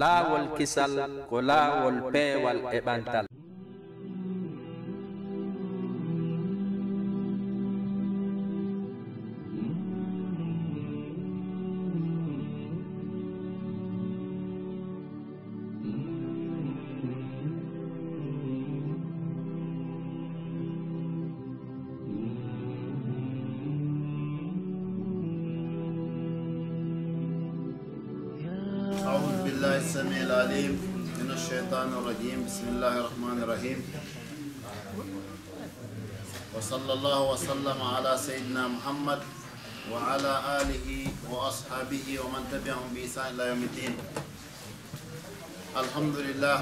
laawol kisal ko laawol peewal e ɓantal أعوذ بالله السميع العليم من الشيطان الرجيم بسم الله الرحمن الرحيم وصلى الله وسلم على سيدنا محمد وعلى آله وأصحابه ومن تبعهم بإحسان إلى يوم الدين الحمد لله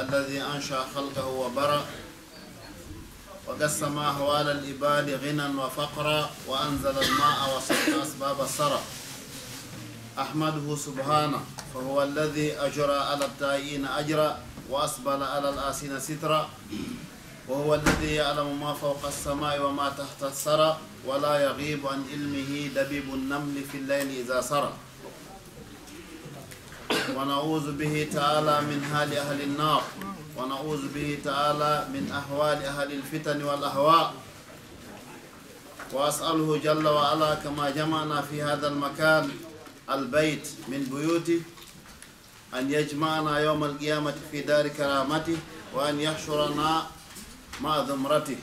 الذي أنشأ خلقه وبرأ وقسم أهوال الإبال غنى وفقرا وأنزل الماء وسقى أسباب الثرى أحمده سبحانه فهو الذي أجرى على التائين أجرا وأسبل على الآسين سترا وهو الذي يعلم ما فوق السماء وما تحت الثرى ولا يغيب عن علمه دبيب النمل في الليل إذا سرى. ونعوذ به تعالى من حال أهل النار ونعوذ به تعالى من أهوال أهل الفتن والأهواء. وأسأله جل وعلا كما جمعنا في هذا المكان البيت من بيوته أن يجمعنا يوم القيامة في دار كرامته وأن يحشرنا مع ذمرته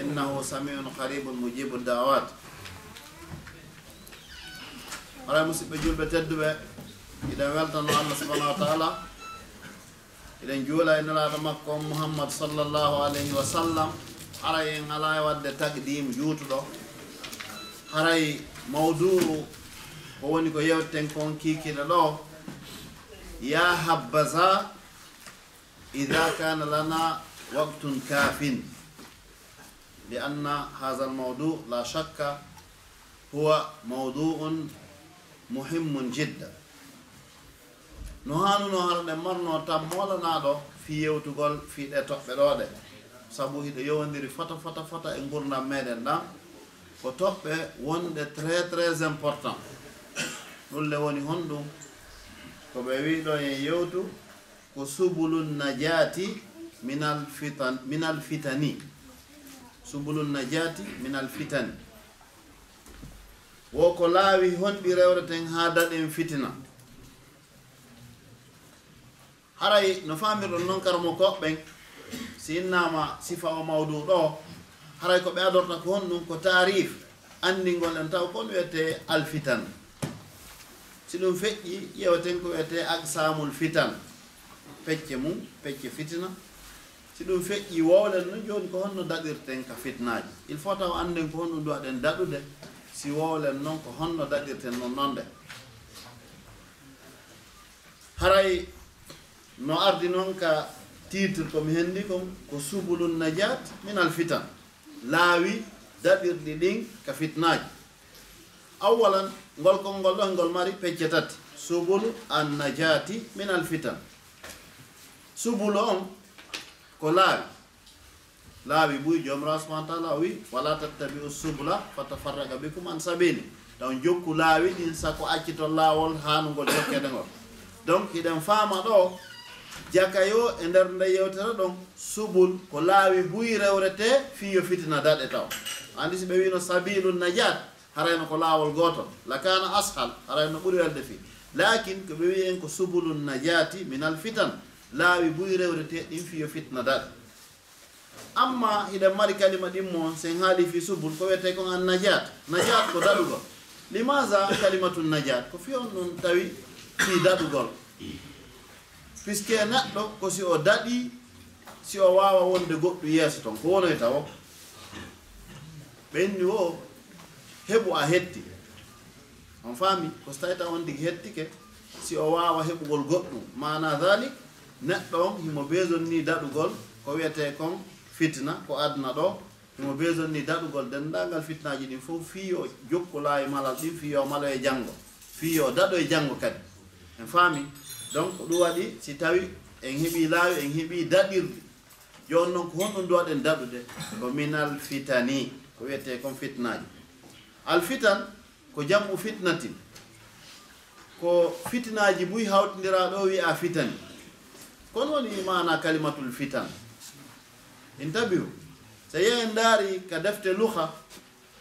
إنه سميع قريب مجيب الدعوات. Ala musidɓe julɓe tedduɓe iɗen weltano allah subahanahu wa taala iɗen juula e nelaɗo makko mouhammad sallllahu alayhi wa sallam. Haray en ala e wadde tagdim juutuɗo. Haray mawduu ko woni ko yewteten kon kiikiiɗo ɗo. Ya habbaza ida kana lana waqtun kafin li anna haha almawdu la shakka huwa mawdu'un muhimmun jidda no hanuno harɗen marno tan molanaɗo fi yewtugol fiɗe toɓɓe ɗoɗe sabu hiɗo yowodiri fota fota fota e gurdam meɗen ɗan ko toɓɓe wonɗe très très important. ɗulle woni honɗum. Ko ɓe wiɗo e yewtu ko subulun najati minal fitan minal fitani. Subulun najati minal fitani. Wo ko laawi honɗi rewreten haa daɗen fitina. Haray no famirɗon noon karmo koɓɓen si innama sifa o mawdu ɗo haray ko ɓe adorta ko honɗum ko tarif andingol en taw kon wiyete alfitan. si ɗum feƴƴi ƴeewten ko wiyete aksamul fitan. Pecce mum pecce fitina. Si ɗum feƴƴi wowlen no jooni ko honno daɗirten ka fitnaaji. Il faut taw annden ko honɗum duwaɗen daɗude si wowlen noon ko honno daɗirten noon noon de haray no ardi noon ka titre komi henndi kon ko subulun najat min al fitan. Laawi daɗirɗi ɗin ka fitnaaji. awalan ngol konngol ɗon e ngol mari pecce tati. Subulu annajati min alfitan subulu on ko laawi laawi ɓuy jomra subahana taala wi wala tattabiu subula fatafarraga bikum an sabili taw jokku laawi ɗin sako accito laawol haanugol jokkede ngol donc hiɗen faama ɗo jakayo e nder nde yewtere ɗon subul ko laawi buyi rewrete fiyo fitina daɗe taw. Andi so ɓe wino sabilu najat harayno ko laawol gootol la kana ashal harayno ɓuri welde fii lakin ko ɓe wiyi en ko subulu najati minal fitan. Laawi buy rewrete ɗin fiyo fitna daɗi amma hiɗen mari kalima ɗin sen haali fi subul ko wiyete kon an najat najat ko daɗugol. Limaga kalimatu najat ko fiyon on ɗum tawi fi daɗugol. Puisque neɗɗo ko si o daɗi si o wawa wonde goɗɗo yeeso toon ko wonoy tawo? Ɓenni o heɓu a hetti on faami ko so tawi taw on digi hettike si o wawa heɓugol goɗɗum. Mana dalik neɗɗo on himo beson ni daɗugol ko wiyete kon fitna ko adna ɗo himo beson ni daɗugol. Dendagal fitnaji ɗin fof fiyo jokkula e malal ɗin fiyo malo e janggo fiyo daɗo e janggo kadi. En faami donc ɗum waɗi si tawi en heeɓi laawi en heeɓi daɗirde. Joni noon ko honɗum duwaɗen daɗude ko minal fitani ko wiyete kon fitnaji alfitan ko jamu fitnatin. Ko fitnaji buy hawtidira ɗo wiya fitani. Kono woni mana kalimatul fitan. Intabihu so yehi ndaari ka defte luha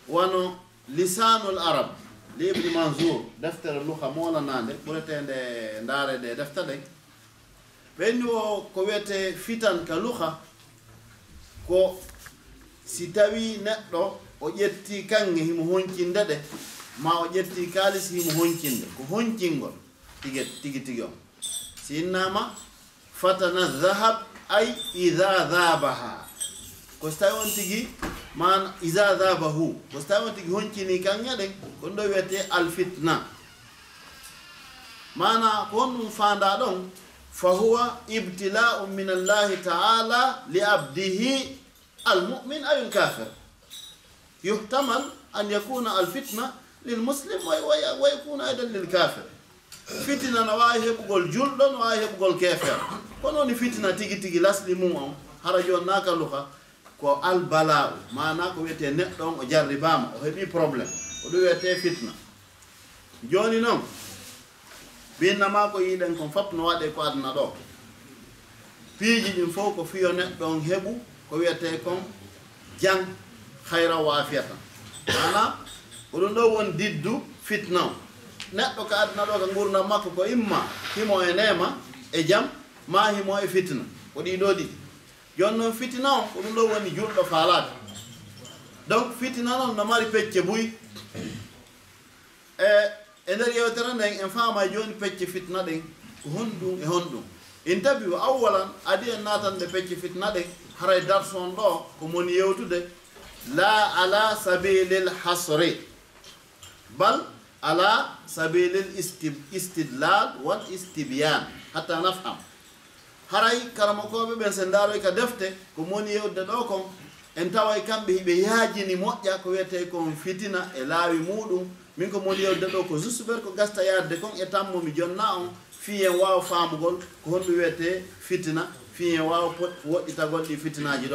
wano lisanul arab li ibni mansour deftere luha molanande ɓuretende ndaare nde defte ɗen ɓenni o ko wiyete fitan ka luha ko si tawi neɗɗo o ƴetti kanŋe himo honcinde ɗe ma o ƴetti kalis himo honcinde ko honcingol tigi tigi tigi on. Si innama fatana dahab ay ida dhabaha ko so tawi on tigi man ida dhabahu ko so tawi on tigi honcini kanŋe ɗen kon ɗo wiyete alfitna. Mana ko honɗum fanda ɗon fa huwa ibtila'u min allahi taala li abdihi almumin ayul kafir yuhtamal an yakuna alfitna lilmuslim wa يحتمل أن يكون الفتنة للمسلم ويكون أيضا للكافر. فتنة نواهي بقول جلد نواهي بقول كافر. tigi فتنة تيجي تيجي لاسلمو هرجون ناكا لغا ko albalau mana ko wiyete neɗɗo on o jarribama o heeɓi probléme oɗo wiyete fitna joni noon binnama ko yiɗen kon fop no waɗe ko aduna ɗo piiji ɗin fof ko fiyo neɗɗo on heɓu ko wiyete kon jang hayra waafiyatan mana oɗum ɗo won diddu fitna o. Neɗɗo ko adna ɗo ko gurdam makko ko imma himo e nema e jam ma himo e fitna. Ko ɗiɗo ɗiɗi. Joni noon fitina o ko ɗum ɗo woni julɗo faalade. Donc fitina noon no mari pecce buy. E e nder yewtere nden en faama e joni pecce fitna ɗen ko honɗum e honɗum. In tabi o awwalan adi en natande pecce fitna ɗen haray darson ɗo ko moni yewtude la ala sabilil hasri bal ala sabilil istidlal wal istibyan hatta nafham. Haray karamakoɓe ɓen se daroy ka defte ko moni yewde ɗo kon en taway kamɓe hiɓe yaajini moƴƴa ko wiyete kon fitina e laawi muɗum. Min ko moni yewde ɗo ko juste ɓer ko gasta yaadde kon e tammomi jonna on fiyen en wawa faamugol ko honɗum wiyete fitina fiyen en wawa woɗɗitagol ɗi fitinaji ɗo.